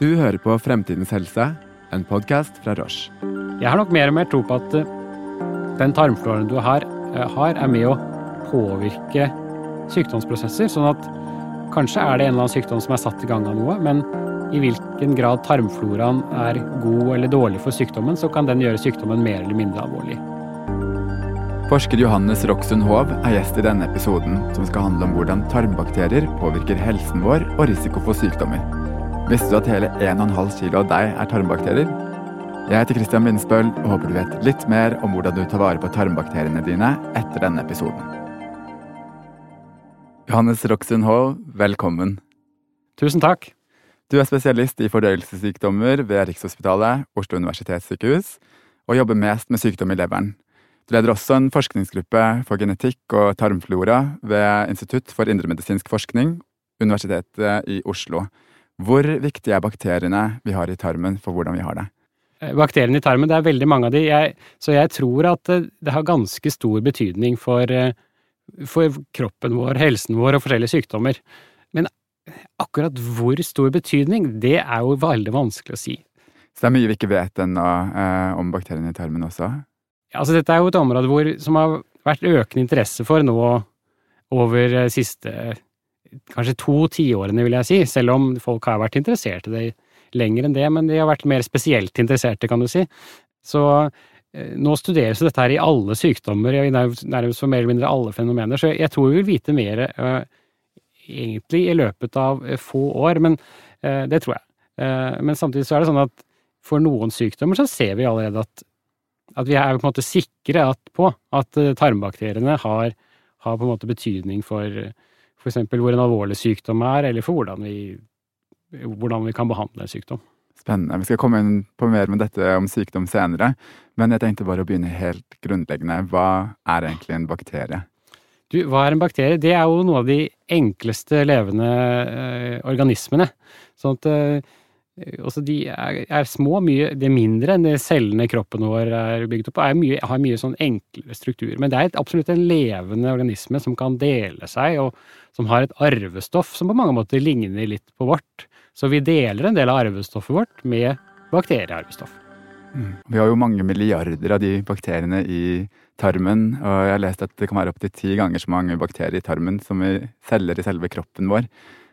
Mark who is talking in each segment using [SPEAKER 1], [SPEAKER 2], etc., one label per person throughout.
[SPEAKER 1] Du hører på Fremtidens helse, en podkast fra Roche.
[SPEAKER 2] Jeg har nok mer og mer tro på at eh, den tarmfloraen du har, eh, har, er med å påvirke sykdomsprosesser. Sånn at kanskje er det en eller annen sykdom som er satt i gang av noe, men i hvilken grad tarmfloraen er god eller dårlig for sykdommen, så kan den gjøre sykdommen mer eller mindre alvorlig.
[SPEAKER 1] Forsker Johannes Roksund Hov er gjest i denne episoden, som skal handle om hvordan tarmbakterier påvirker helsen vår og risiko for sykdommer. Visste du at hele 1,5 kg av deg er tarmbakterier? Jeg heter Christian Windsbøl og håper du vet litt mer om hvordan du tar vare på tarmbakteriene dine etter denne episoden. Johannes Roxen Hov, velkommen.
[SPEAKER 2] Tusen takk.
[SPEAKER 1] Du er spesialist i fordøyelsessykdommer ved Rikshospitalet, Oslo universitetssykehus, og jobber mest med sykdom i leveren. Du leder også en forskningsgruppe for genetikk og tarmflora ved Institutt for indremedisinsk forskning, Universitetet i Oslo. Hvor viktige er bakteriene vi har i tarmen for hvordan vi har det?
[SPEAKER 2] Eh, bakteriene i tarmen, det er veldig mange av de, jeg, så jeg tror at eh, det har ganske stor betydning for, eh, for kroppen vår, helsen vår og forskjellige sykdommer. Men akkurat hvor stor betydning, det er jo veldig vanskelig å si.
[SPEAKER 1] Så det er mye vi ikke vet ennå eh, om bakteriene i tarmen også?
[SPEAKER 2] Altså, dette er jo et område hvor, som har vært økende interesse for nå over siste kanskje to tiårene, vil jeg si, selv om folk har vært interessert i det lenger enn det, men de har vært mer spesielt interesserte, kan du si. Så eh, nå studeres dette her i alle sykdommer, nærmest for mer eller mindre alle fenomener, så jeg tror vi vil vite mer uh, egentlig i løpet av uh, få år, men det tror jeg. men samtidig så er det sånn at for noen sykdommer så ser vi allerede at at vi er på en måte sikre at, på at eh, tarmbakteriene har, har, på en måte betydning for f.eks. hvor en alvorlig sykdom er, eller for hvordan vi, hvordan vi kan behandle en sykdom.
[SPEAKER 1] Spennende. Vi skal komme inn på mer med dette om sykdom senere, men jeg tenkte bare å begynne helt grunnleggende. Hva er egentlig en bakterie?
[SPEAKER 2] Du, hva er en bakterie? Det er jo noe av de enkleste levende eh, organismene. Sånn at eh, også de er, er, små, mye det er mindre enn de cellene kroppen vår er bygd opp av. Har mye sånn enklere struktur. Men det er et, absolutt en levende organisme som kan dele seg, og som har et arvestoff som på mange måter ligner litt på vårt. Så vi deler en del av arvestoffet vårt med bakteriearvestoff.
[SPEAKER 1] Mm. Vi har jo mange milliarder av de bakteriene i tarmen, og jeg har lest at det kan være opptil ti ganger så mange bakterier i tarmen som vi selger i selve kroppen vår.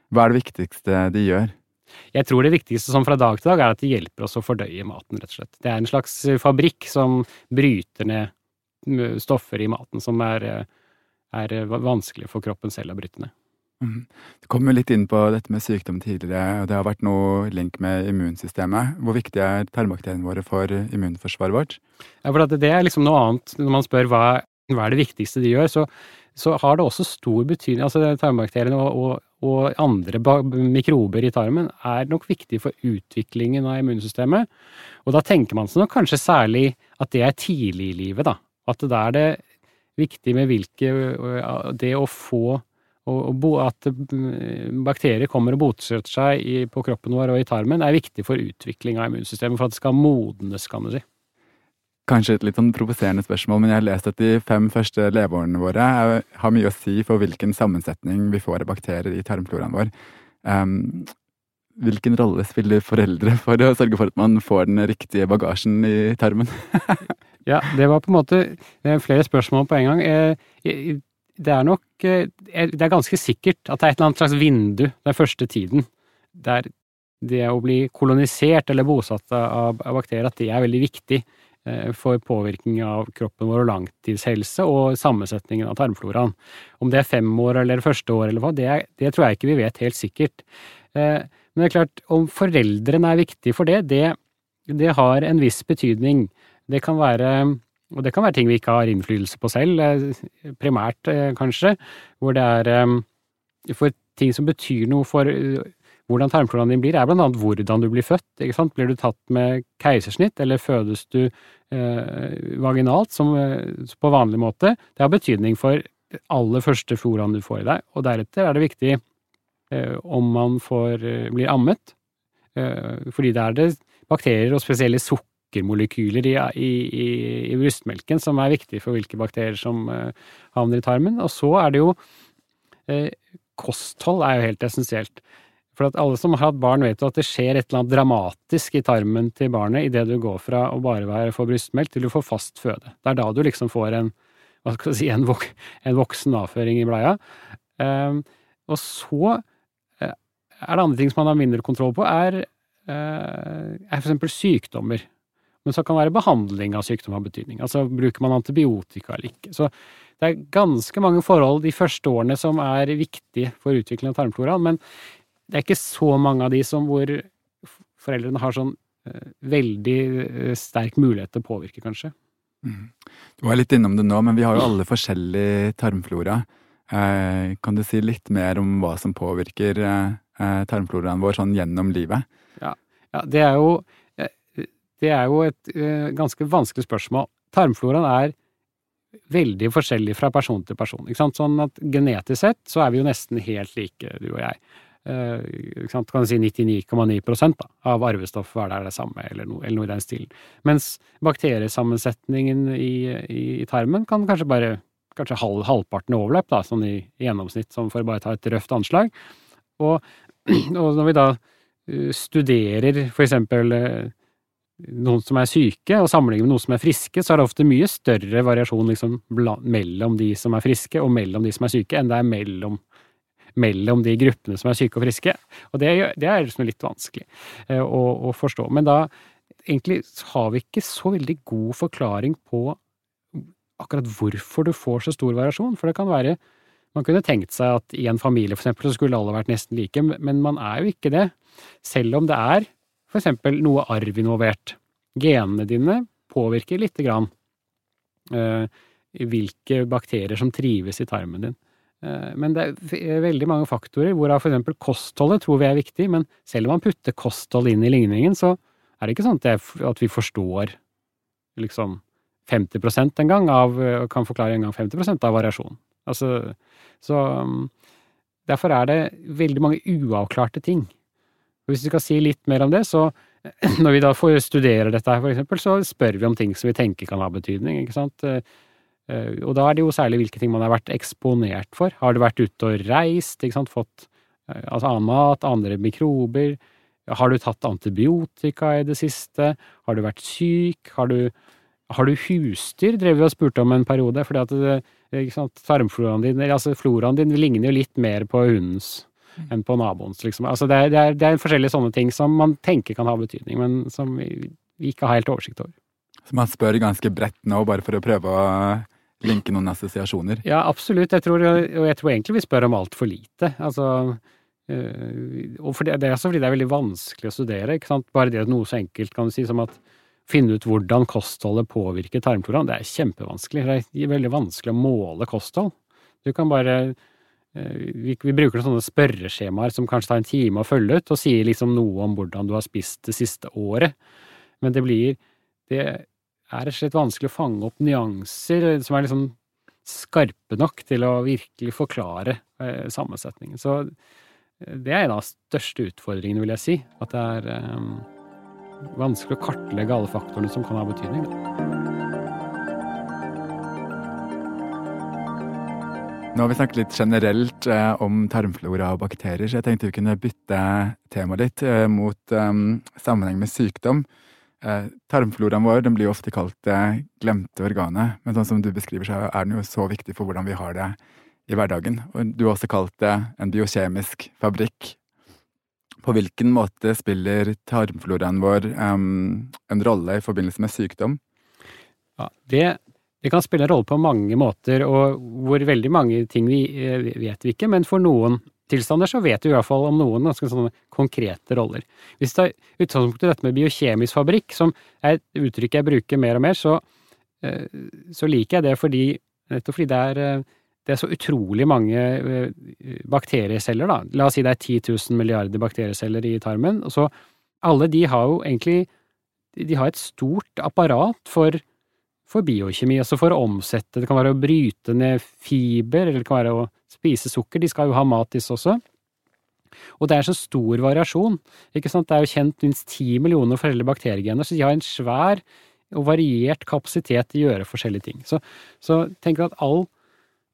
[SPEAKER 1] Hva er det viktigste de gjør?
[SPEAKER 2] Jeg tror det viktigste som fra dag til dag er at de hjelper oss å fordøye maten, rett og slett. Det er en slags fabrikk som bryter ned stoffer i maten som er, er vanskelig for kroppen selv å bryte ned.
[SPEAKER 1] Mm. Du kom jo litt inn på dette med sykdom tidligere, og det har vært noe link med immunsystemet. Hvor viktig er tarmbakteriene våre for immunforsvaret vårt?
[SPEAKER 2] Ja, for det er liksom noe annet når man spør hva, hva er det viktigste de gjør, så, så har det også stor betydning. Altså tarmbakteriene og, og, og andre mikrober i tarmen er nok viktig for utviklingen av immunsystemet. Og da tenker man seg nok kanskje særlig at det er tidlig i livet, da. At det er det viktig med hvilke Det å få at bakterier kommer og bosetter seg på kroppen vår og i tarmen, er viktig for utvikling av immunsystemet, for at det skal modnes, kan du si.
[SPEAKER 1] Kanskje et litt sånn provoserende spørsmål, men jeg har lest at de fem første leveårene våre har mye å si for hvilken sammensetning vi får av bakterier i tarmfloraen vår. Um, hvilken rolle spiller foreldre for å sørge for at man får den riktige bagasjen i tarmen?
[SPEAKER 2] ja, det var på en måte flere spørsmål på en gang. Eh, det er nok eh, Det er ganske sikkert at det er et eller annet slags vindu den første tiden der det å bli kolonisert eller bosatt av bakterier, at det er veldig viktig Eh, for påvirkning av kroppen vår og langtidshelse og sammensetningen av tarmfloraen. Om det er fem år eller første år eller hva, det, det tror jeg ikke vi vet helt sikkert. Men det er klart, om foreldrene er viktige for det, det, det har en viss betydning. Det kan være og det kan være ting vi ikke har innflytelse på selv, eh, primært kanskje, hvor det er for ting som betyr noe for hvordan tarmfloraen din blir, er blant annet hvordan du blir født. ikke sant? Blir du tatt med keisersnitt, eller fødes du eh, vaginalt som, eh, på vanlig måte? Det har betydning for aller første floraen du får i deg, og deretter er det viktig eh, om man får, eh, blir ammet, eh, fordi det er det bakterier og spesielle sukkermolekyler i, i, i, i, brystmelken som er viktig for hvilke bakterier som eh, havner i tarmen. Og så er det jo Kosthold er jo helt essensielt. For alle som har hatt barn, vet jo at det skjer et eller annet dramatisk i tarmen til barnet idet du går fra å bare være for brystmelk til du får fast føde. Det er da du liksom får en, hva skal si, en, vok en voksen avføring i bleia. Um, og så uh, er det andre ting som man har mindre kontroll på, er, uh, er eksempel sykdommer. Men så kan være behandling av sykdom ha betydning. Altså bruker man antibiotika eller ikke. Så det er ganske mange forhold de første årene som er viktige for utvikling av tarmfloraen, men det er ikke så mange av de som hvor foreldrene har sånn uh, veldig uh, sterk mulighet til å påvirke, kanskje.
[SPEAKER 1] Mm. Du var litt innom det nå, men vi har jo alle forskjellig tarmflora. Uh, kan du si litt mer om hva som påvirker tarmfloraen vår sånn gjennom livet?
[SPEAKER 2] Ja, ja det er jo det er jo et ganske vanskelig spørsmål. Tarmfloraen er veldig forskjellig fra person til person. Ikke sant? Sånn at genetisk sett så er vi jo nesten helt like, du og jeg. Uh, kan du si 99,9% av arvestoffet er det samme, eller noe, eller noe, i den stilen. Mens bakteriesammensetningen i, i, i, tarmen kan kanskje bare kanskje halv, halvparten overlapp, da, sånn i, i, gjennomsnitt, som for å bare ta et røft anslag. Og, og når vi da uh, studerer for eksempel uh, noen som er syke, og sammenligner med noen som er friske, så er det ofte mye større variasjon liksom, mellom de som er friske, og mellom de som er syke, enn det er mellom, mellom de gruppene som er syke og friske. Og det, det er liksom litt vanskelig eh, å, å, forstå. Men da egentlig har vi ikke så veldig god forklaring på akkurat hvorfor du får så stor variasjon, for det kan være man kunne tenkt seg at i en familie for eksempel, så skulle alle vært nesten like, men man er jo ikke det. Selv om det er for eksempel noe arv involvert. Genene dine påvirker lite grann uh, hvilke bakterier som trives i tarmen din. Uh, men det er veldig mange faktorer, hvorav eksempel kostholdet tror vi er viktig, men selv om man putter kosthold inn i ligningen, så er det ikke sånn at vi forstår liksom 50% en gang av, kan forklare en gang 50% av variasjonen. Altså, så um, derfor er det veldig mange uavklarte ting. Og hvis vi skal si litt mer om det, så når vi da får studere dette her, for eksempel, så spør vi om ting som vi tenker kan ha betydning, ikke sant. Eh, eh, og da er det jo særlig hvilke ting man har vært eksponert for. Har du vært ute og reist, ikke sant, fått eh, altså annen mat, andre mikrober? Har du tatt antibiotika i det siste? Har du vært syk? Har du, har du husdyr, drev vi og spurte om en periode, fordi at det, ikke sant, tarmfloraen din, altså floraen din ligner jo litt mer på hundens enn på naboens, liksom. Altså det er, det, er, det er, forskjellige sånne ting som man tenker kan ha betydning, men som vi, vi ikke har helt oversikt over.
[SPEAKER 1] Så man spør ganske bredt nå, bare for å prøve å linke noen assosiasjoner?
[SPEAKER 2] Ja, absolutt. Jeg tror, og jeg tror egentlig vi spør om altfor lite. Altså øh, og det, det, er også fordi det er veldig vanskelig å studere. ikke sant? Bare det at noe så enkelt kan du si som at finne ut hvordan kostholdet påvirker tarmfloraen, det er kjempevanskelig. Det er veldig vanskelig å måle kosthold. Du kan bare Eh, vi, vi, bruker sånne spørreskjemaer som kanskje tar en time å følge ut, og sier liksom noe om hvordan du har spist det siste året. Men det blir Det er rett og slett vanskelig å fange opp nyanser som er liksom skarpe nok til å virkelig forklare eh, sammensetningen. Så eh, det er en av de største utfordringene, vil jeg si. At det er eh, vanskelig å kartlegge alle faktorene som kan ha betydning. Da.
[SPEAKER 1] Nå har vi snakket litt generelt eh, om tarmflora og bakterier, så jeg tenkte vi kunne bytte temaet litt eh, mot eh, sammenheng med sykdom. Eh, tarmfloraen vår den blir jo ofte kalt det glemte organet, men sånn som du beskriver, så er den jo så viktig for hvordan vi har det i hverdagen. Og du har også kalt det en biokjemisk fabrikk. På hvilken måte spiller tarmfloraen vår en rolle i forbindelse med sykdom?
[SPEAKER 2] Ja, det det kan spille en rolle på mange måter, og hvor veldig mange ting vi eh, vet vi ikke, men for noen tilstander så vet vi i hvert fall om noen ganske sånne konkrete roller. Hvis det er utgangspunktet dette med biokjemisk fabrikk, som er et uttrykk jeg bruker mer og mer, så, eh, så liker jeg det fordi, nettopp fordi det er, eh, det er så utrolig mange bakterieceller, da. La oss si det er 10 000 milliarder bakterieceller i tarmen, og så alle de har jo egentlig de har et stort apparat for for biokjemi, altså for å omsette. Det kan være å bryte ned fiber, eller det kan være å spise sukker. De skal jo ha mat, disse også. Og det er så stor variasjon. ikke sant? Det er jo kjent minst ti millioner forskjellige bakteriegener, så de har en svær og variert kapasitet til å gjøre forskjellige ting. Så, så tenk at all,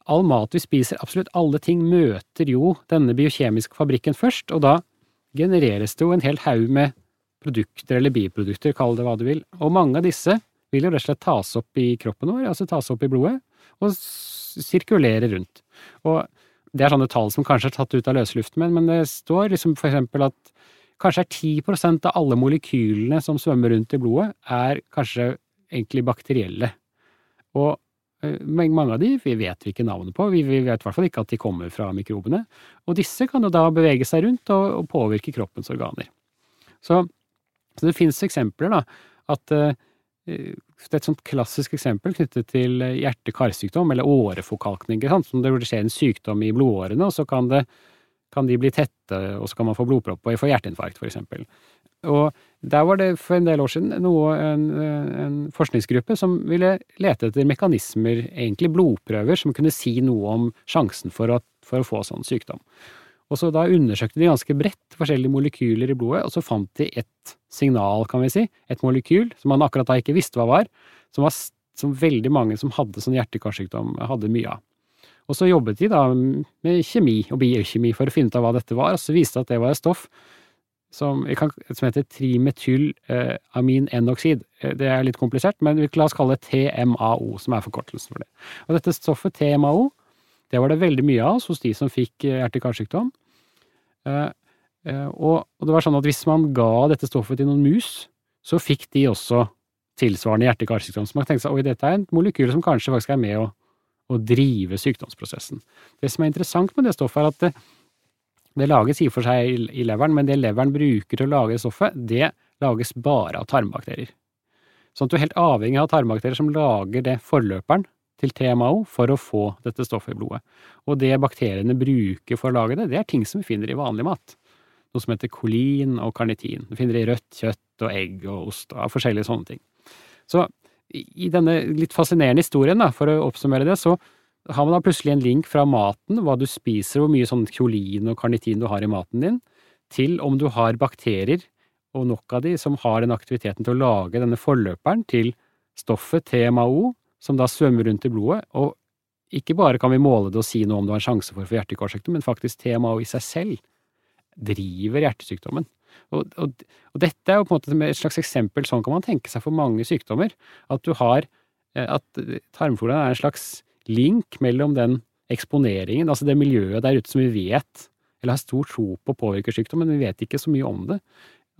[SPEAKER 2] all mat vi spiser, absolutt alle ting, møter jo denne biokjemiske fabrikken først, og da genereres det jo en hel haug med produkter eller biprodukter, kall det hva du vil, og mange av disse vil jo rett og slett tas opp i kroppen vår, altså tas opp i blodet, og sirkulere rundt. Og det er sånne tall som kanskje er tatt ut av løsluften, men, men det står liksom for eksempel at kanskje er 10% av alle molekylene som svømmer rundt i blodet, er kanskje egentlig bakterielle. Og mange av de vi vet vi ikke navnet på, vi, vet i hvert fall ikke at de kommer fra mikrobene. Og disse kan jo da bevege seg rundt og, påvirke kroppens organer. Så, så det finnes eksempler, da, at et sånt klassisk eksempel knyttet til hjerte-karsykdom, eller åreforkalkning, som det skjer en sykdom i blodårene, og så kan, det, kan, de bli tette, og så kan man få blodpropp og få hjerteinfarkt, for eksempel. Og der var det for en del år siden noe, en, en, forskningsgruppe som ville lete etter mekanismer, egentlig blodprøver, som kunne si noe om sjansen for å, for å få sånn sykdom. Og så da undersøkte de ganske bredt forskjellige molekyler i blodet, og så fant de et signal, kan vi si, et molekyl, som man akkurat da ikke visste hva var, som, var, som veldig mange som hadde sånn hjerte-karsykdom, hadde mye av. Og så jobbet de da med kjemi og biokjemi for å finne ut av hva dette var, og så viste det at det var et stoff som, som heter trimetylaminenoksid. Eh, det er litt komplisert, men la oss kalle det TMAO, som er forkortelsen for det. Og dette stoffet TMAO, det var det veldig mye av hos de som fikk eh, hjerte-karsykdom. Eh, og det var sånn at hvis man ga dette stoffet til noen mus, så fikk de også tilsvarende hjerte-karsykdom. Så man tenkte seg oi, dette er en molekyl som kanskje faktisk er med å, å drive sykdomsprosessen. Det som er interessant med det stoffet, er at det, det lages i og for seg i leveren, men det leveren bruker til å lage stoffet, det lages bare av tarmbakterier. Sånn at du er helt avhengig av tarmbakterier som lager det forløperen til TMAO for å få dette stoffet i blodet. Og det bakteriene bruker for å lage det, det er ting som vi finner i vanlig mat. Noe som heter kolin og karnitin. Du finner det i rødt kjøtt og egg og ost og forskjellige sånne ting. Så i denne litt fascinerende historien, da, for å oppsummere det, så har man da plutselig en link fra maten, hva du spiser, hvor mye sånn kolin og karnitin du har i maten din, til om du har bakterier, og nok av de, som har den aktiviteten til å lage denne forløperen til stoffet TMAO, som da svømmer rundt i blodet, og ikke bare kan vi måle det og si noe om du har en sjanse for å få hjerte-karsykdom, men faktisk TMAO i seg selv driver hjertesykdommen. Og, og, og, dette er jo på en måte et slags eksempel, sånn kan man tenke seg for mange sykdommer, at du har eh, at tarmfloraen er en slags link mellom den eksponeringen, altså det miljøet der ute som vi vet, eller har stor tro på påvirker sykdom, men vi vet ikke så mye om det.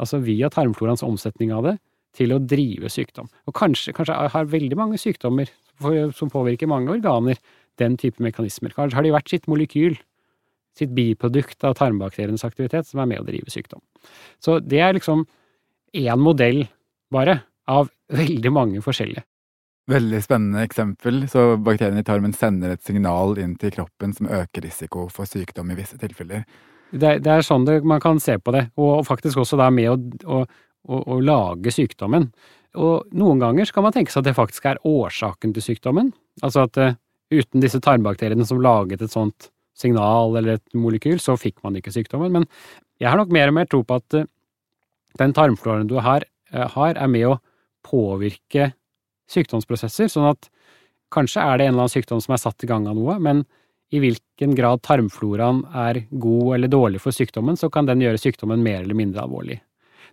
[SPEAKER 2] Altså via tarmfloraens omsetning av det til å drive sykdom. Og kanskje, kanskje har veldig mange sykdommer som påvirker mange organer, den type mekanismer. Kanskje har de vært sitt molekyl, sitt biprodukt av tarmbakterienes aktivitet, som er med å drive sykdom. Så det er liksom én modell, bare, av veldig mange forskjellige.
[SPEAKER 1] Veldig spennende eksempel. Så bakteriene i tarmen sender et signal inn til kroppen som øker risiko for sykdom i visse tilfeller.
[SPEAKER 2] Det, det er sånn det, man kan se på det, og faktisk også da med å, å, å, å, lage sykdommen. Og noen ganger skal man tenke seg at det faktisk er årsaken til sykdommen. Altså at uh, uten disse tarmbakteriene som laget et sånt signal eller et molekyl, så fikk man ikke sykdommen. Men jeg har nok mer og mer tro på at uh, den tarmfloraen du har, uh, har, er med å påvirke sykdomsprosesser, sånn at kanskje er det en eller annen sykdom som er satt i gang av noe, men i hvilken grad tarmfloraen er god eller dårlig for sykdommen, så kan den gjøre sykdommen mer eller mindre alvorlig.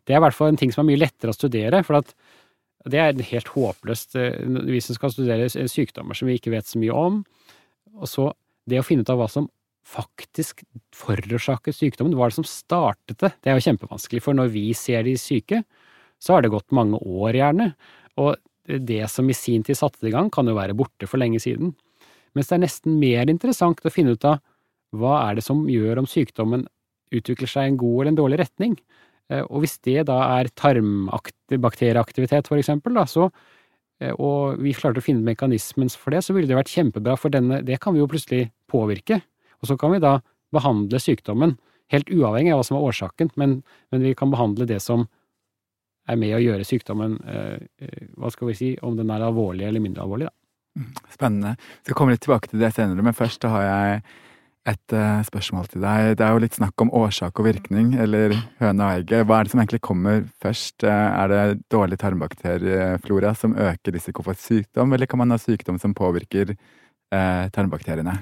[SPEAKER 2] Det er i hvert fall en ting som er mye lettere å studere, for at det er helt håpløst eh, vi skal studere sykdommer som vi ikke vet så mye om. Og så det å finne ut av hva som faktisk forårsaket sykdommen, hva er det som startet det, det er jo kjempevanskelig, for når vi ser de syke, så har det gått mange år, gjerne, og det som i sin tid satte det i gang, kan jo være borte for lenge siden. Mens det er nesten mer interessant å finne ut av hva er det som gjør om sykdommen utvikler seg i en god eller en dårlig retning. Eh, og hvis det da er tarmbakterieaktivitet, for eksempel, da, så, eh, og vi klarte å finne mekanismen for det, så ville det vært kjempebra, for denne, det kan vi jo plutselig påvirke. Og så kan vi da behandle sykdommen, helt uavhengig av hva som er årsaken, men, men vi kan behandle det som er med å gjøre sykdommen eh, Hva skal vi si, om den er alvorlig eller mindre alvorlig, da.
[SPEAKER 1] Mm, spennende. Vi skal komme litt tilbake til det senere, men først har jeg et uh, spørsmål til deg. Det er jo litt snakk om årsak og virkning, eller høna og egget. Hva er det som egentlig kommer først? Er det dårlig tarmbakterieflora som øker risiko for sykdom, eller kan man ha sykdom som påvirker uh, tarmbakteriene?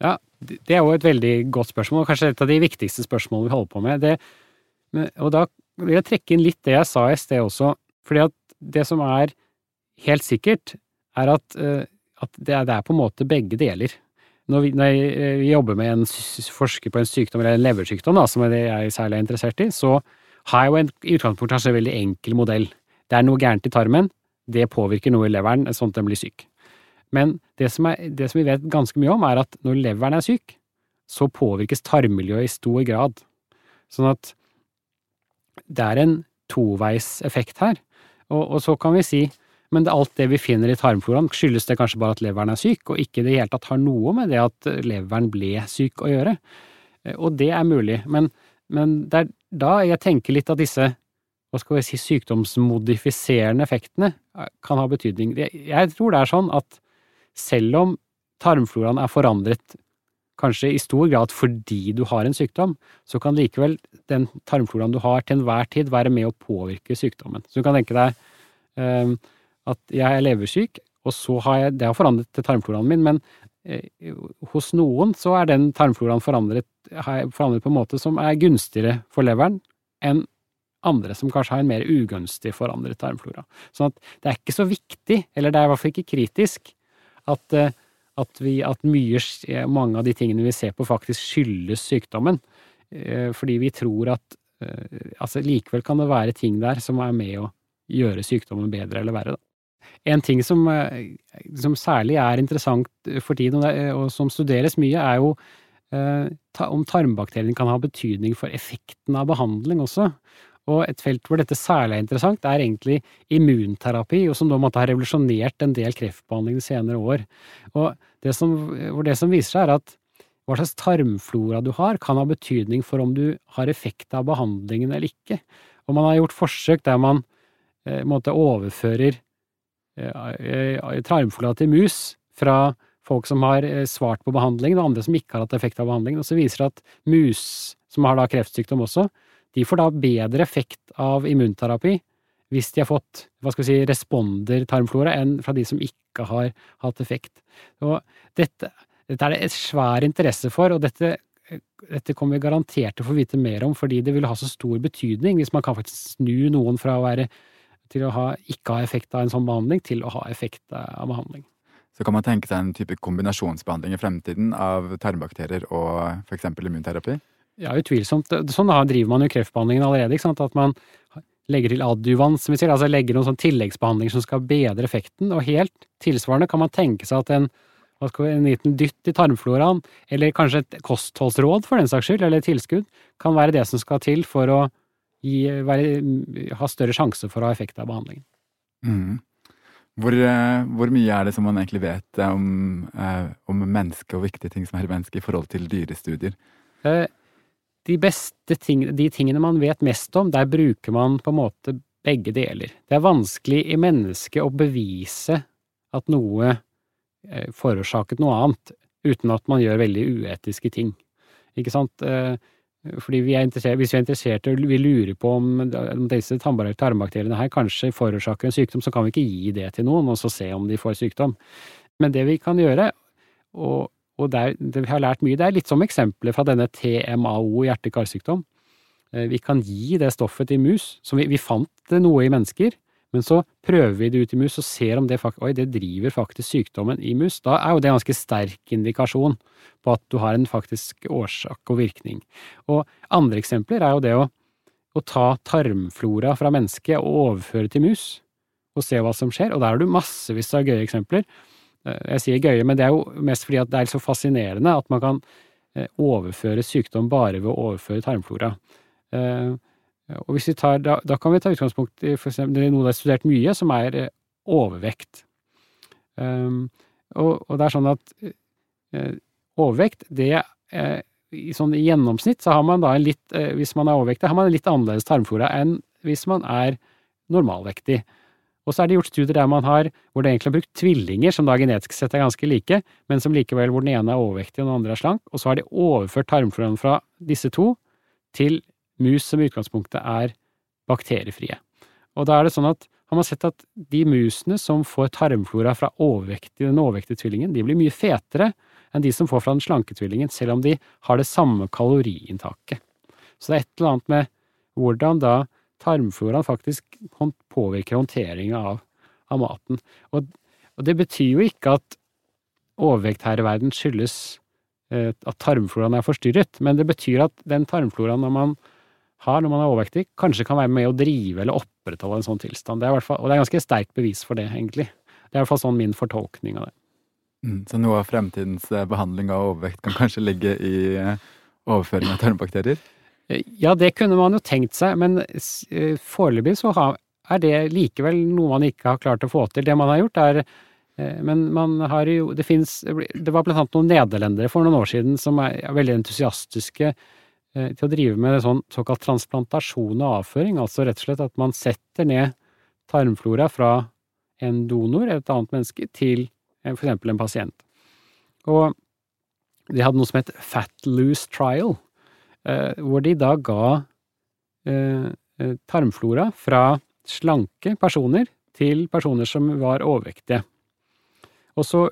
[SPEAKER 2] Ja, det er jo et veldig godt spørsmål, kanskje et av de viktigste spørsmålene vi holder på med. Det, og da vil jeg trekke inn litt det jeg sa i sted også, fordi at det som er helt sikkert, er at, at det, er, på en måte begge deler. Når vi, når vi jobber med en forsker på en sykdom, eller en leversykdom, da, som er det jeg særlig er interessert i, så har jeg jo en, i utgangspunktet en veldig enkel modell. Det er noe gærent i tarmen, det påvirker noe i leveren, sånn at den blir syk. Men det som, er, det som vi vet ganske mye om, er at når leveren er syk, så påvirkes tarmmiljøet i stor grad. Sånn at det er en toveiseffekt her. Og, og, så kan vi si men det, alt det vi finner i tarmfloraen, skyldes det kanskje bare at leveren er syk, og ikke det i hele tatt har noe med det at leveren ble syk å gjøre. Og det er mulig, men, men det er da jeg tenker litt at disse hva skal vi si, sykdomsmodifiserende effektene kan ha betydning. Jeg tror det er sånn at selv om tarmfloraen er forandret kanskje i stor grad fordi du har en sykdom, så kan likevel den tarmfloraen du har til enhver tid være med å påvirke sykdommen. Så du kan tenke deg um, at jeg er leversyk, og så har jeg Det har forandret tarmfloraen min, men eh, hos noen så er den tarmfloraen forandret, forandret på en måte som er gunstigere for leveren enn andre som kanskje har en mer ugunstig forandret tarmflora. Sånn at det er ikke så viktig, eller det er i hvert fall ikke kritisk, at uh, at, vi, at mye, mange av de tingene vi ser på, faktisk skyldes sykdommen. Eh, fordi vi tror at eh, altså likevel kan det være ting der som er med å gjøre sykdommen bedre eller verre. Da. En ting som, eh, som, særlig er interessant for tiden, og som studeres mye, er jo om tarmbakteriene kan ha betydning for effekten av behandling også. Og et felt hvor dette særlig er interessant, er egentlig immunterapi, og som da måtte ha revolusjonert en del kreftbehandling de senere år. Og det som, det som viser seg, er at hva slags tarmflora du har, kan ha betydning for om du har effekt av behandlingen eller ikke. Og man har gjort forsøk der man eh, overfører tarmflora til mus fra folk som har eh, svart på behandlingen, og andre som ikke har hatt effekt av behandlingen. Og så viser det at mus, som har da kreftsykdom også, de får da bedre effekt av immunterapi hvis de har fått hva skal vi si, responder-tarmflora, enn fra de som ikke har hatt effekt. Og dette, dette er det et svær interesse for, og dette, dette kommer vi garantert til å få vite mer om, fordi det vil ha så stor betydning hvis man kan faktisk snu noen fra å være til å ha, ikke ha effekt av en sånn behandling, til å ha effekt av behandling.
[SPEAKER 1] Så kan man tenke seg en type kombinasjonsbehandling i fremtiden av tarmbakterier og f.eks. immunterapi?
[SPEAKER 2] Ja, utvilsomt. Sånn da driver man jo kreftbehandlingen allerede. ikke sant? At man legger til adjuvans, som vi sier, altså legger noen sånn tilleggsbehandling som skal bedre effekten. Og helt tilsvarende kan man tenke seg at en, en liten dytt i tarmfloraen, eller kanskje et kostholdsråd for den saks skyld, eller et tilskudd, kan være det som skal til for å gi, være, ha større sjanse for å ha effekt av behandlingen.
[SPEAKER 1] Mm. Hvor, eh, hvor, mye er det som man egentlig vet om, eh, om mennesket og viktige ting som er i mennesket i forhold til dyrestudier?
[SPEAKER 2] Eh, de beste tingene, de tingene man vet mest om, der bruker man på en måte begge deler. Det er vanskelig i mennesket å bevise at noe eh, forårsaket noe annet, uten at man gjør veldig uetiske ting. Ikke sant? Fordi vi hvis vi er interessert og vi lurer på om disse tarmbakteriene her kanskje forårsaker en sykdom, så kan vi ikke gi det til noen og så se om de får sykdom. Men det vi kan gjøre, og og det, det, vi har lært mye. Det er litt som eksempler fra denne TMAO, hjerte-karsykdom. Eh, vi kan gi det stoffet til mus. Så vi, vi fant noe i mennesker, men så prøver vi det ut i mus og ser om det, oi, det driver faktisk sykdommen i mus. Da er jo det en ganske sterk indikasjon på at du har en faktisk årsak og virkning. Og andre eksempler er jo det å, å ta tarmflora fra mennesket og overføre til mus, og se hva som skjer. Og der har du massevis av gøye eksempler. Eh, jeg sier gøye, men det er jo mest fordi det er så fascinerende at man kan eh, overføre sykdom bare ved å overføre tarmflora. Eh, og hvis vi tar, da, da kan vi ta utgangspunkt i for eksempel, noe det er studert mye, som er overvekt. Og, og det er sånn at overvekt, det uh, i sånn i gjennomsnitt så har man da en litt, hvis man er overvektig, har man en litt annerledes tarmflora enn hvis man er normalvektig. Og så er det gjort studier der man har, hvor det egentlig har brukt tvillinger, som da genetisk sett er ganske like, men som likevel hvor den ene er overvektig og den andre er slank, og så har de overført tarmfloraen fra disse to til mus som i utgangspunktet er bakteriefrie. Og da er det sånn at har man sett at de musene som får tarmflora fra overvektig, den overvektige tvillingen, de blir mye fetere enn de som får fra den slanke tvillingen, selv om de har det samme kaloriinntaket. Så det er et eller annet med hvordan da tarmfloraen faktisk påvirker håndteringa av, av, maten. Og, og, det betyr jo ikke at overvekt her i verden skyldes eh, at tarmfloraen er forstyrret, men det betyr at den tarmfloraen når man har når man er overvektig, kanskje kan være med å drive eller opprettholde en sånn tilstand. Det er fall, og det er ganske sterkt bevis for det, egentlig. Det er i hvert fall sånn min fortolkning av det.
[SPEAKER 1] Mm, så noe av fremtidens eh, behandling av overvekt kan kanskje ligge i eh, overføring av tarmbakterier?
[SPEAKER 2] Eh, ja, det kunne man jo tenkt seg, men foreløpig så er det likevel noe man ikke har klart å få til. Det man har gjort, er men man har jo Det fins Det var blant annet noen nederlendere for noen år siden som er veldig entusiastiske til å drive med sånn såkalt transplantasjon og avføring. Altså rett og slett at man setter ned tarmflora fra en donor, et annet menneske, til for eksempel en pasient. Og de hadde noe som het Fat Loose Trial. Eh, hvor de da ga eh, eh, tarmflora fra slanke personer til personer som var overvektige. Og så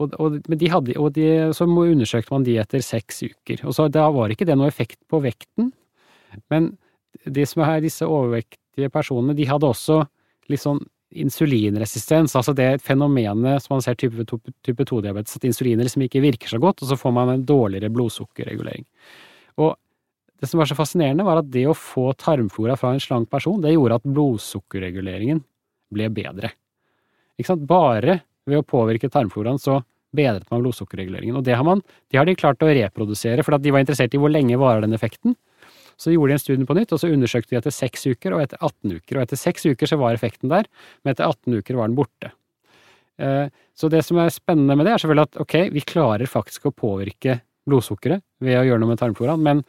[SPEAKER 2] og, og, de hadde, og de, så undersøkte man de etter seks uker. Og så Da var ikke det noe effekt på vekten, men de som er disse overvektige personene, de hadde også litt sånn insulinresistens, altså det fenomenet som man ser type, type 2-diabetes, at insulin liksom ikke virker så godt, og så får man en dårligere blodsukkerregulering. Og det som var så fascinerende, var at det å få tarmflora fra en slank person, det gjorde at blodsukkerreguleringen ble bedre. Ikke sant? Bare ved å påvirke tarmfloraen så bedret man blodsukkerreguleringen. Og det har, man, det har de klart å reprodusere, for de var interessert i hvor lenge varer den effekten. Så gjorde de en studie på nytt, og så undersøkte de etter 6 uker og etter 18 uker. Og etter 6 uker så var effekten der, men etter 18 uker var den borte. Eh, så det som er spennende med det, er selvfølgelig at ok, vi klarer faktisk å påvirke blodsukkeret ved å gjøre noe med tarmfloraen, men,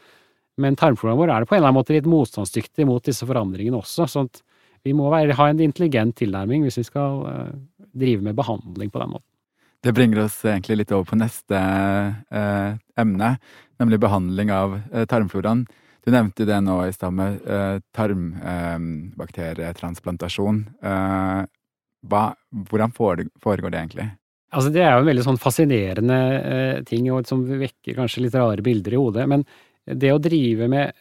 [SPEAKER 2] men tarmfloraen vår er det på en eller annen måte litt motstandsdyktig mot disse forandringene også. sånn at vi må være, ha en intelligent tilnærming hvis vi skal uh, drive med behandling på den måten.
[SPEAKER 1] Det bringer oss egentlig litt over på neste eh, emne, nemlig behandling av eh, tarmfloraen. Du nevnte det nå i stad med eh, tarmbakterietransplantasjon. Uh, hvordan foregår det egentlig?
[SPEAKER 2] Altså, det er jo en veldig sånn fascinerende ting, og som vekker kanskje litt rare bilder i hodet. Men det å drive med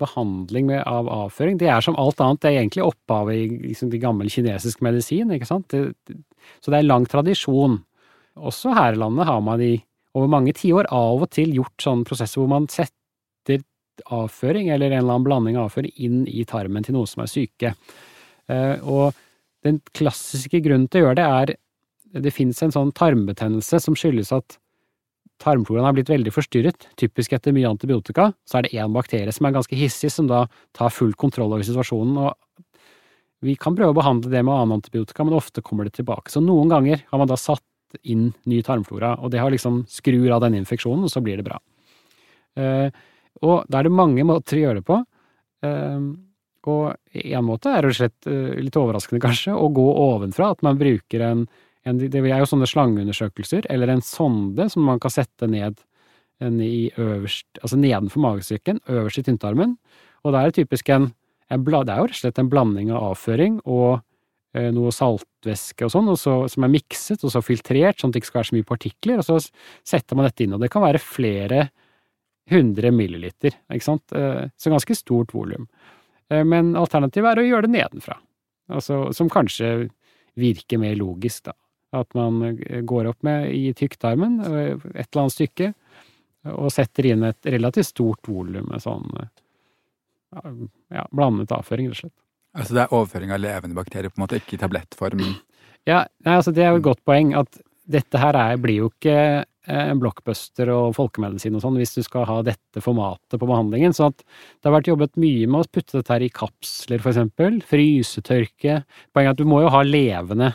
[SPEAKER 2] behandling med, av avføring, det er som alt annet. Det er egentlig opphavet i liksom, de gammel kinesisk medisin, ikke sant. Det, så det er lang tradisjon. Også her i landet har man i over mange tiår av og til gjort sånne prosesser hvor man setter avføring, eller en eller annen blanding av avføring, inn i tarmen til noen som er syke. Eh, og den klassiske grunnen til å gjøre det er det finnes en sånn tarmbetennelse som skyldes at tarmfloraen har blitt veldig forstyrret. Typisk etter mye antibiotika, så er det én bakterie som er ganske hissig, som da tar full kontroll over situasjonen. og Vi kan prøve å behandle det med annen antibiotika, men ofte kommer det tilbake. Så noen ganger har man da satt inn ny tarmflora, og det har liksom skrur av den infeksjonen, og så blir det bra. Eh, og da er det mange måter å gjøre det på. Ehm, og én måte er rett og slett, eh, litt overraskende kanskje, å gå ovenfra. At man bruker en Det er jo sånne slangeundersøkelser, eller en sonde som man kan sette ned i øverst, altså nedenfor magesekken, øverst i tynntarmen. Og da er det typisk en, en Det er jo rett og slett en blanding av avføring og eh, noe saltvæske og sånn, så, som er mikset og så filtrert, sånn at det ikke skal være så mye partikler. Og så setter man dette inn. Og det kan være flere 100 milliliter, ikke sant, eh, så ganske stort volum. Eh, men alternativet er å gjøre det nedenfra, altså, som kanskje virker mer logisk, da. At man eh, går opp med i tykktarmen, et eller annet stykke, og setter inn et relativt stort volum med sånn ja, blandet avføring, rett og slett.
[SPEAKER 1] Altså det er overføring av levende bakterier, på en måte, ikke i tablettform?
[SPEAKER 2] Ja, nei, altså det er jo et godt poeng at dette her er, blir jo ikke Eh, en blockbuster og folkemedisin og sånn, hvis du skal ha dette formatet på behandlingen. Så at det har vært jobbet mye med å putte dette her i kapsler, for eksempel. Frysetørke. Poenget er at du må jo ha levende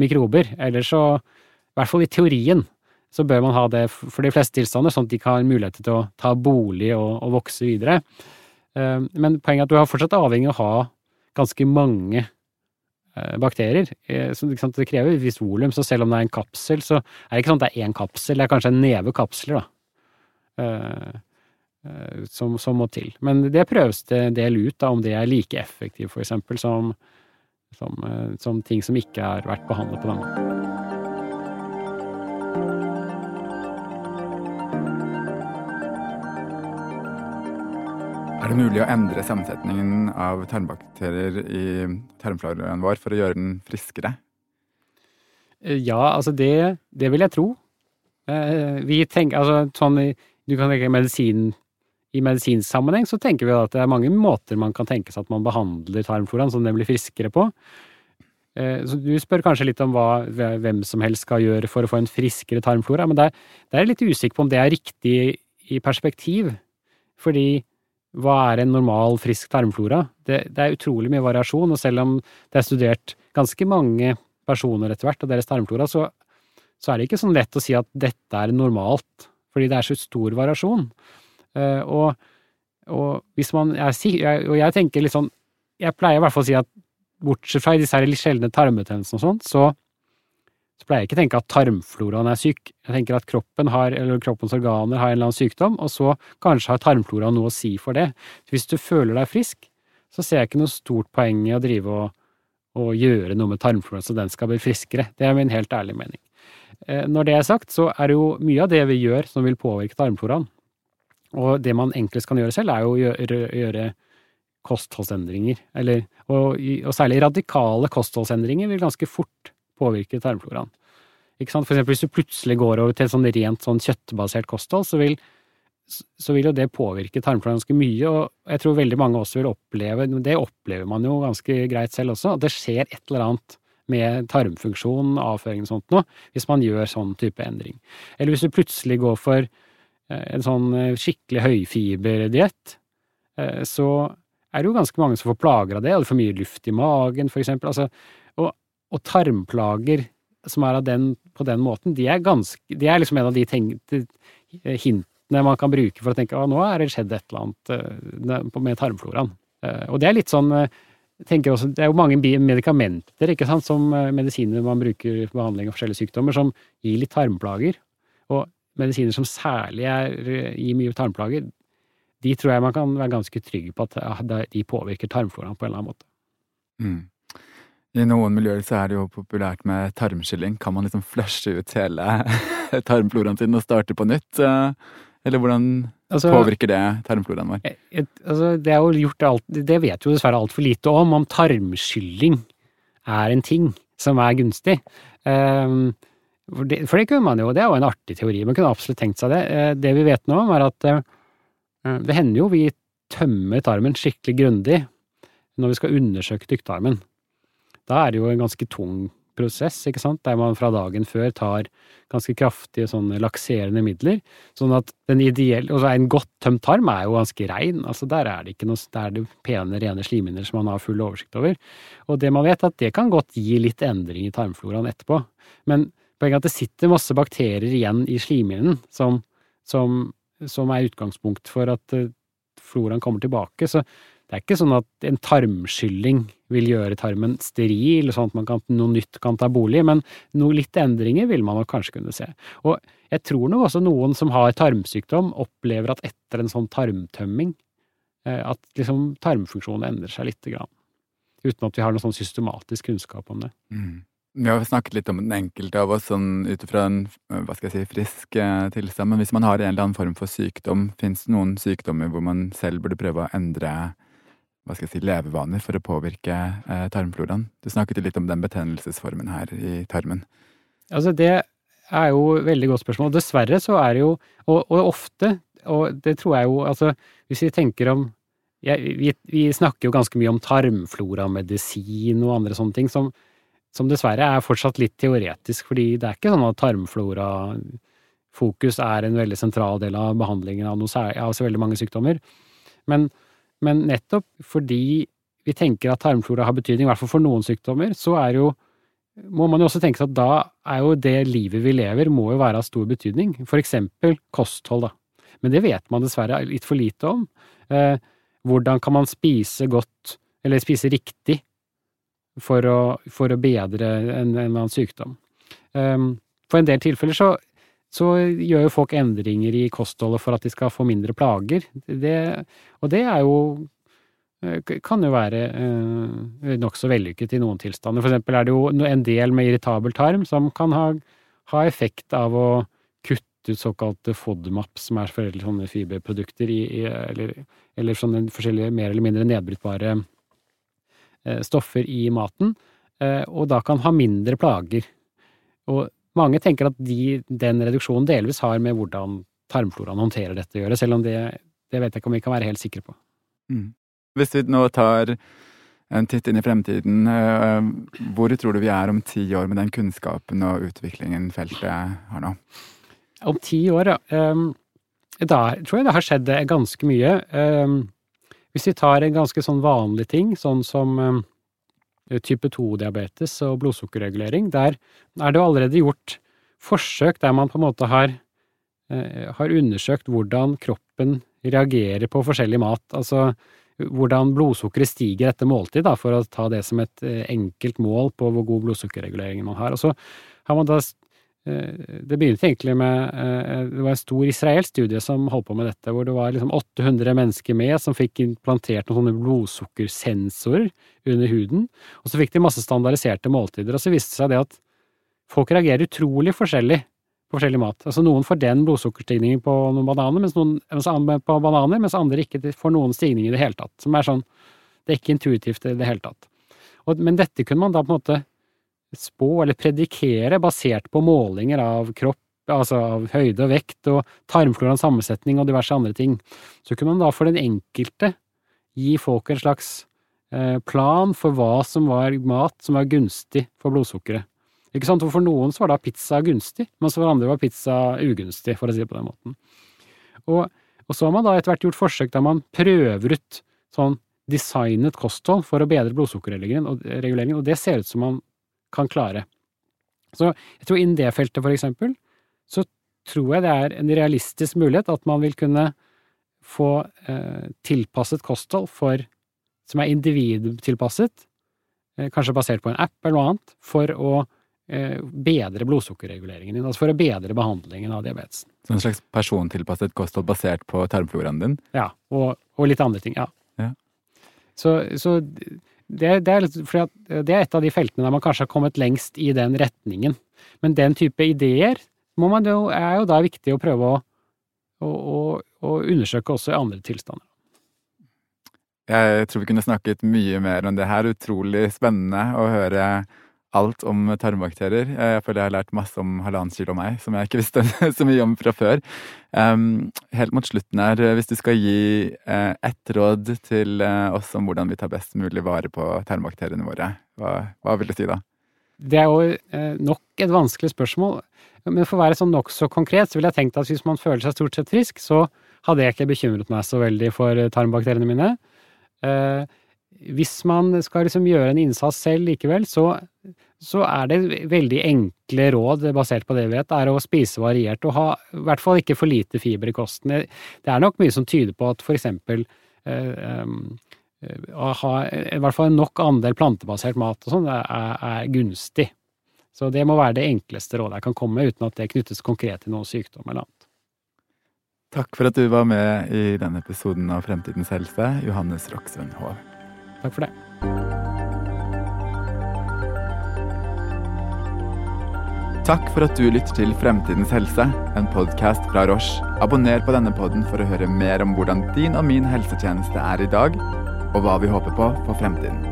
[SPEAKER 2] mikrober. Eller så, i hvert fall i teorien, så bør man ha det for de fleste tilstander, sånn at de kan ha mulighet til å ta bolig og, og vokse videre. Eh, men poenget er at du er fortsatt avhengig av å ha ganske mange Eh, bakterier. Eh, det krever et visst volum, så selv om det er en kapsel, så er det ikke sånn at det er én kapsel, det er kanskje en neve kapsler, da. Som, som, må til. Men det prøves det en del ut, da, om det er like effektivt, for eksempel, som, som, som ting som ikke har vært behandlet på den måten.
[SPEAKER 1] Er det mulig å endre sammensetningen av tarmbakterier i tarmfloraen vår for å gjøre den friskere?
[SPEAKER 2] Eh, ja, altså det, det vil jeg tro. Eh, vi tenker, altså sånn Du kan tenke medisin i medisinsk sammenheng så tenker vi at det er mange måter man kan tenke seg at man behandler tarmfloraen som den blir friskere på. Eh, så du spør kanskje litt om hva hvem som helst skal gjøre for å få en friskere tarmflora, men det er jeg litt usikker på om det er riktig i perspektiv. Fordi hva er en normal, frisk tarmflora? Det, det, er utrolig mye variasjon, og selv om det er studert ganske mange personer etter hvert og deres tarmflora, så, så er det ikke sånn lett å si at dette er normalt, fordi det er så stor variasjon. Uh, og, og, hvis man jeg, Og jeg tenker litt sånn Jeg pleier i hvert fall å si at bortsett fra disse her litt sjeldne tarmbetennelsene og sånt, så så pleier jeg ikke å tenke at tarmfloraen er syk. Jeg tenker at kroppen har, eller kroppens organer har en eller annen sykdom, og så kanskje har tarmfloraen noe å si for det. Så hvis du føler deg frisk, så ser jeg ikke noe stort poeng i å drive og, og gjøre noe med tarmfloraen så den skal bli friskere. Det er min helt ærlige mening. Eh, når det er sagt, så er det jo mye av det vi gjør som vil påvirke tarmfloraen. Og det man enklest kan gjøre selv, er jo å gjøre, gjøre kostholdsendringer. Eller, og, og særlig radikale kostholdsendringer vil ganske fort påvirke tarmfloraen. Ikke sant? For eksempel hvis du plutselig går over til sånn rent sånn kjøttbasert kosthold, så vil, så vil jo det påvirke tarmfloraen ganske mye, og jeg tror veldig mange også vil oppleve, det opplever man jo ganske greit selv også, at det skjer et eller annet med tarmfunksjon, avføring og sånt noe, hvis man gjør sånn type endring. Eller hvis du plutselig går for en sånn eh, skikkelig høyfiberdiett, eh, så er det jo ganske mange som får plager av det, og det får mye luft i magen, for eksempel. Altså, og tarmplager som er den, på den måten, de er, ganske, de er liksom en av de, hintene man kan bruke for å tenke at nå er det skjedd et eller annet med tarmfloraen. Og det er litt sånn også, Det er jo mange medikamenter ikke sant, som medisiner man bruker for behandling av forskjellige sykdommer, som gir litt tarmplager. Og medisiner som særlig er, gir mye tarmplager, de tror jeg man kan være ganske trygg på at de påvirker tarmfloraen på en eller annen måte.
[SPEAKER 1] Mm. I noen miljøer så er det jo populært med tarmskylling. Kan man liksom flushe ut hele tarmfloraen sin og starte på nytt? Eller hvordan altså, påvirker det tarmfloraen vår?
[SPEAKER 2] Et, altså, det, er jo gjort alt, det vet jo dessverre altfor lite om, om tarmskylling er en ting som er gunstig. Um, for, det, for det kunne man jo, det er jo en artig teori, man kunne absolutt tenkt seg det. Uh, det vi vet nå om, er at uh, det hender jo vi tømmer tarmen skikkelig grundig når vi skal undersøke tykktarmen. Da er det jo en ganske tung prosess, ikke sant, der man fra dagen før tar ganske kraftige sånne lakserende midler, sånn at den ideelle Altså en godt tømt tarm er jo ganske rein, altså der er det ikke noe Der er det pene, rene slimhinner som man har full oversikt over. Og det man vet, er at det kan godt gi litt endring i tarmfloraen etterpå. Men poenget er at det sitter masse bakterier igjen i slimhinnen som, som, som er utgangspunkt for at eh, floraen kommer tilbake. Så det er ikke sånn at en tarmskylling vil gjøre tarmen steril, sånn at kan, noe nytt kan ta bolig, men noe litt endringer vil man nok kanskje kunne se. Og jeg tror nok også noen som har tarmsykdom, opplever at etter en sånn tarmtømming, eh, at liksom tarmfunksjonen endrer seg lite grann. Uten at vi har noe sånn systematisk kunnskap om det.
[SPEAKER 1] Mm. Vi har snakket litt om den enkelte av oss sånn ut ifra en hva skal jeg si, frisk eh, tilstand, men hvis man har en eller annen form for sykdom, fins det noen sykdommer hvor man selv burde prøve å endre hva skal jeg si, levevaner for å påvirke eh, tarmfloraen? Du snakket litt om den betennelsesformen her i tarmen.
[SPEAKER 2] Altså, det er jo et veldig godt spørsmål. Dessverre så er det jo, og, og ofte, og det tror jeg jo, altså hvis vi tenker om ja, vi, vi, snakker jo ganske mye om tarmfloramedisin og andre sånne ting, som, som dessverre er fortsatt litt teoretisk, fordi det er ikke sånn at tarmflorafokus er en veldig sentral del av behandlingen av, noe, av så veldig mange sykdommer. Men men nettopp fordi vi tenker at tarmflora har betydning, i hvert fall for noen sykdommer, så er jo må man jo også tenke seg at da er jo det livet vi lever, må jo være av stor betydning. For eksempel kosthold, da. Men det vet man dessverre litt for lite om. Eh, hvordan kan man spise godt, eller spise riktig, for å, for å bedre en, en eller annen sykdom? Um, for en del tilfeller så så gjør jo folk endringer i kostholdet for at de skal få mindre plager. Det, og det er jo eh, kan jo være eh, nokså vellykket i noen tilstander. For eksempel er det jo en del med irritabel tarm som kan ha, ha effekt av å kutte ut såkalte FODMAP, som er sånne fiberprodukter i, i, eller, eller sånne forskjellige mer eller mindre nedbrytbare stoffer i maten, eh, og da kan ha mindre plager. Og mange tenker at de, den reduksjonen delvis har med hvordan tarmfloraen håndterer dette å gjøre, selv om det, det vet jeg ikke om vi kan være helt sikre på.
[SPEAKER 1] Mm. Hvis vi nå tar en titt inn i fremtiden, eh, hvor tror du vi er om ti år med den kunnskapen og utviklingen feltet har nå?
[SPEAKER 2] Om ti år, ja. Um, da tror jeg det har skjedd ganske mye. Hvis vi tar en ganske sånn vanlig ting, sånn som um, type 2-diabetes og blodsukkerregulering, der er det jo allerede gjort forsøk der man på en måte har, uh, har undersøkt hvordan kroppen reagerer på forskjellig mat. Altså hvordan blodsukkeret stiger etter måltid, da, for å ta det som et uh, enkelt mål på hvor god blodsukkerregulering man har. Og så har man da Eh, det begynte egentlig med eh, Det var en stor israelsk studie som holdt på med dette, hvor det var liksom 800 mennesker med som fikk implantert noen sånne blodsukkersensorer under huden. Og så fikk de masse standardiserte måltider, og så viste det seg det at folk reagerer utrolig forskjellig på forskjellig mat. Altså noen får den blodsukkerstigningen på noen bananer, mens noen på bananer, mens andre ikke får noen stigning i det hele tatt. Som er sånn Det er ikke intuitivt i det hele tatt. Og, men dette kunne man da på en måte spå eller predikere basert på målinger av kropp, altså av høyde og vekt og tarmfloraens sammensetning og diverse andre ting. Så kunne man da for den enkelte gi folk en slags eh, plan for hva som var mat som var gunstig for blodsukkeret. Ikke sant? For noen så var da pizza gunstig, mens for andre var pizza ugunstig, for å si det på den måten. Og, og så har man da etter hvert gjort forsøk der man prøver ut sånn designet kosthold for å bedre blodsukkerreguleringen, og, det ser ut som man kan klare. Så jeg tror innen det feltet, for eksempel, så tror jeg det er en realistisk mulighet at man vil kunne få eh, tilpasset kosthold for, som er individtilpasset, eh, kanskje basert på en app eller noe annet, for å eh, bedre blodsukkerreguleringen din, altså for å bedre behandlingen av diabetesen.
[SPEAKER 1] Så en slags persontilpasset kosthold basert på tarmfloraen din?
[SPEAKER 2] Ja, og, og litt andre ting, ja.
[SPEAKER 1] ja.
[SPEAKER 2] Så, så det, det, er, det, er, et av de feltene der man kanskje har kommet lengst i den retningen. Men den type ideer jo, er jo da viktig å prøve å, å, å, å undersøke også i andre tilstander.
[SPEAKER 1] Jeg tror vi kunne snakket mye mer om det her. Utrolig spennende å høre alt om tarmbakterier. Jeg føler jeg har lært masse om halvannen kilo meg, som jeg ikke visste så mye om fra før. Helt mot slutten her, hvis du skal gi uh, ett råd til oss om hvordan vi tar best mulig vare på tarmbakteriene våre, hva, hva vil du si da?
[SPEAKER 2] Det er jo nok et vanskelig spørsmål. Men for å være sånn nokså konkret, så ville jeg tenkt at hvis man føler seg stort sett frisk, så hadde jeg ikke bekymret meg så veldig for tarmbakteriene mine. Hvis man skal liksom gjøre en innsats selv likevel, så så er det veldig enkle råd basert på det vi vet, er å spise variert og ha i hvert fall ikke for lite fiber i kosten. Det er nok mye som tyder på at for eksempel eh, eh, å ha i hvert fall nok andel plantebasert mat og sånn er, er, gunstig. Så det må være det enkleste rådet jeg kan komme med, uten at det knyttes konkret til noen sykdom eller annet.
[SPEAKER 1] Takk for at du var med i denne episoden av Fremtidens helse, Johannes Roksund Hov.
[SPEAKER 2] Takk for det.
[SPEAKER 1] Takk for at du lytter til Fremtidens helse, en podkast fra Roche. Abonner på denne podden for å høre mer om hvordan din og min helsetjeneste er i dag, og hva vi håper på for fremtiden.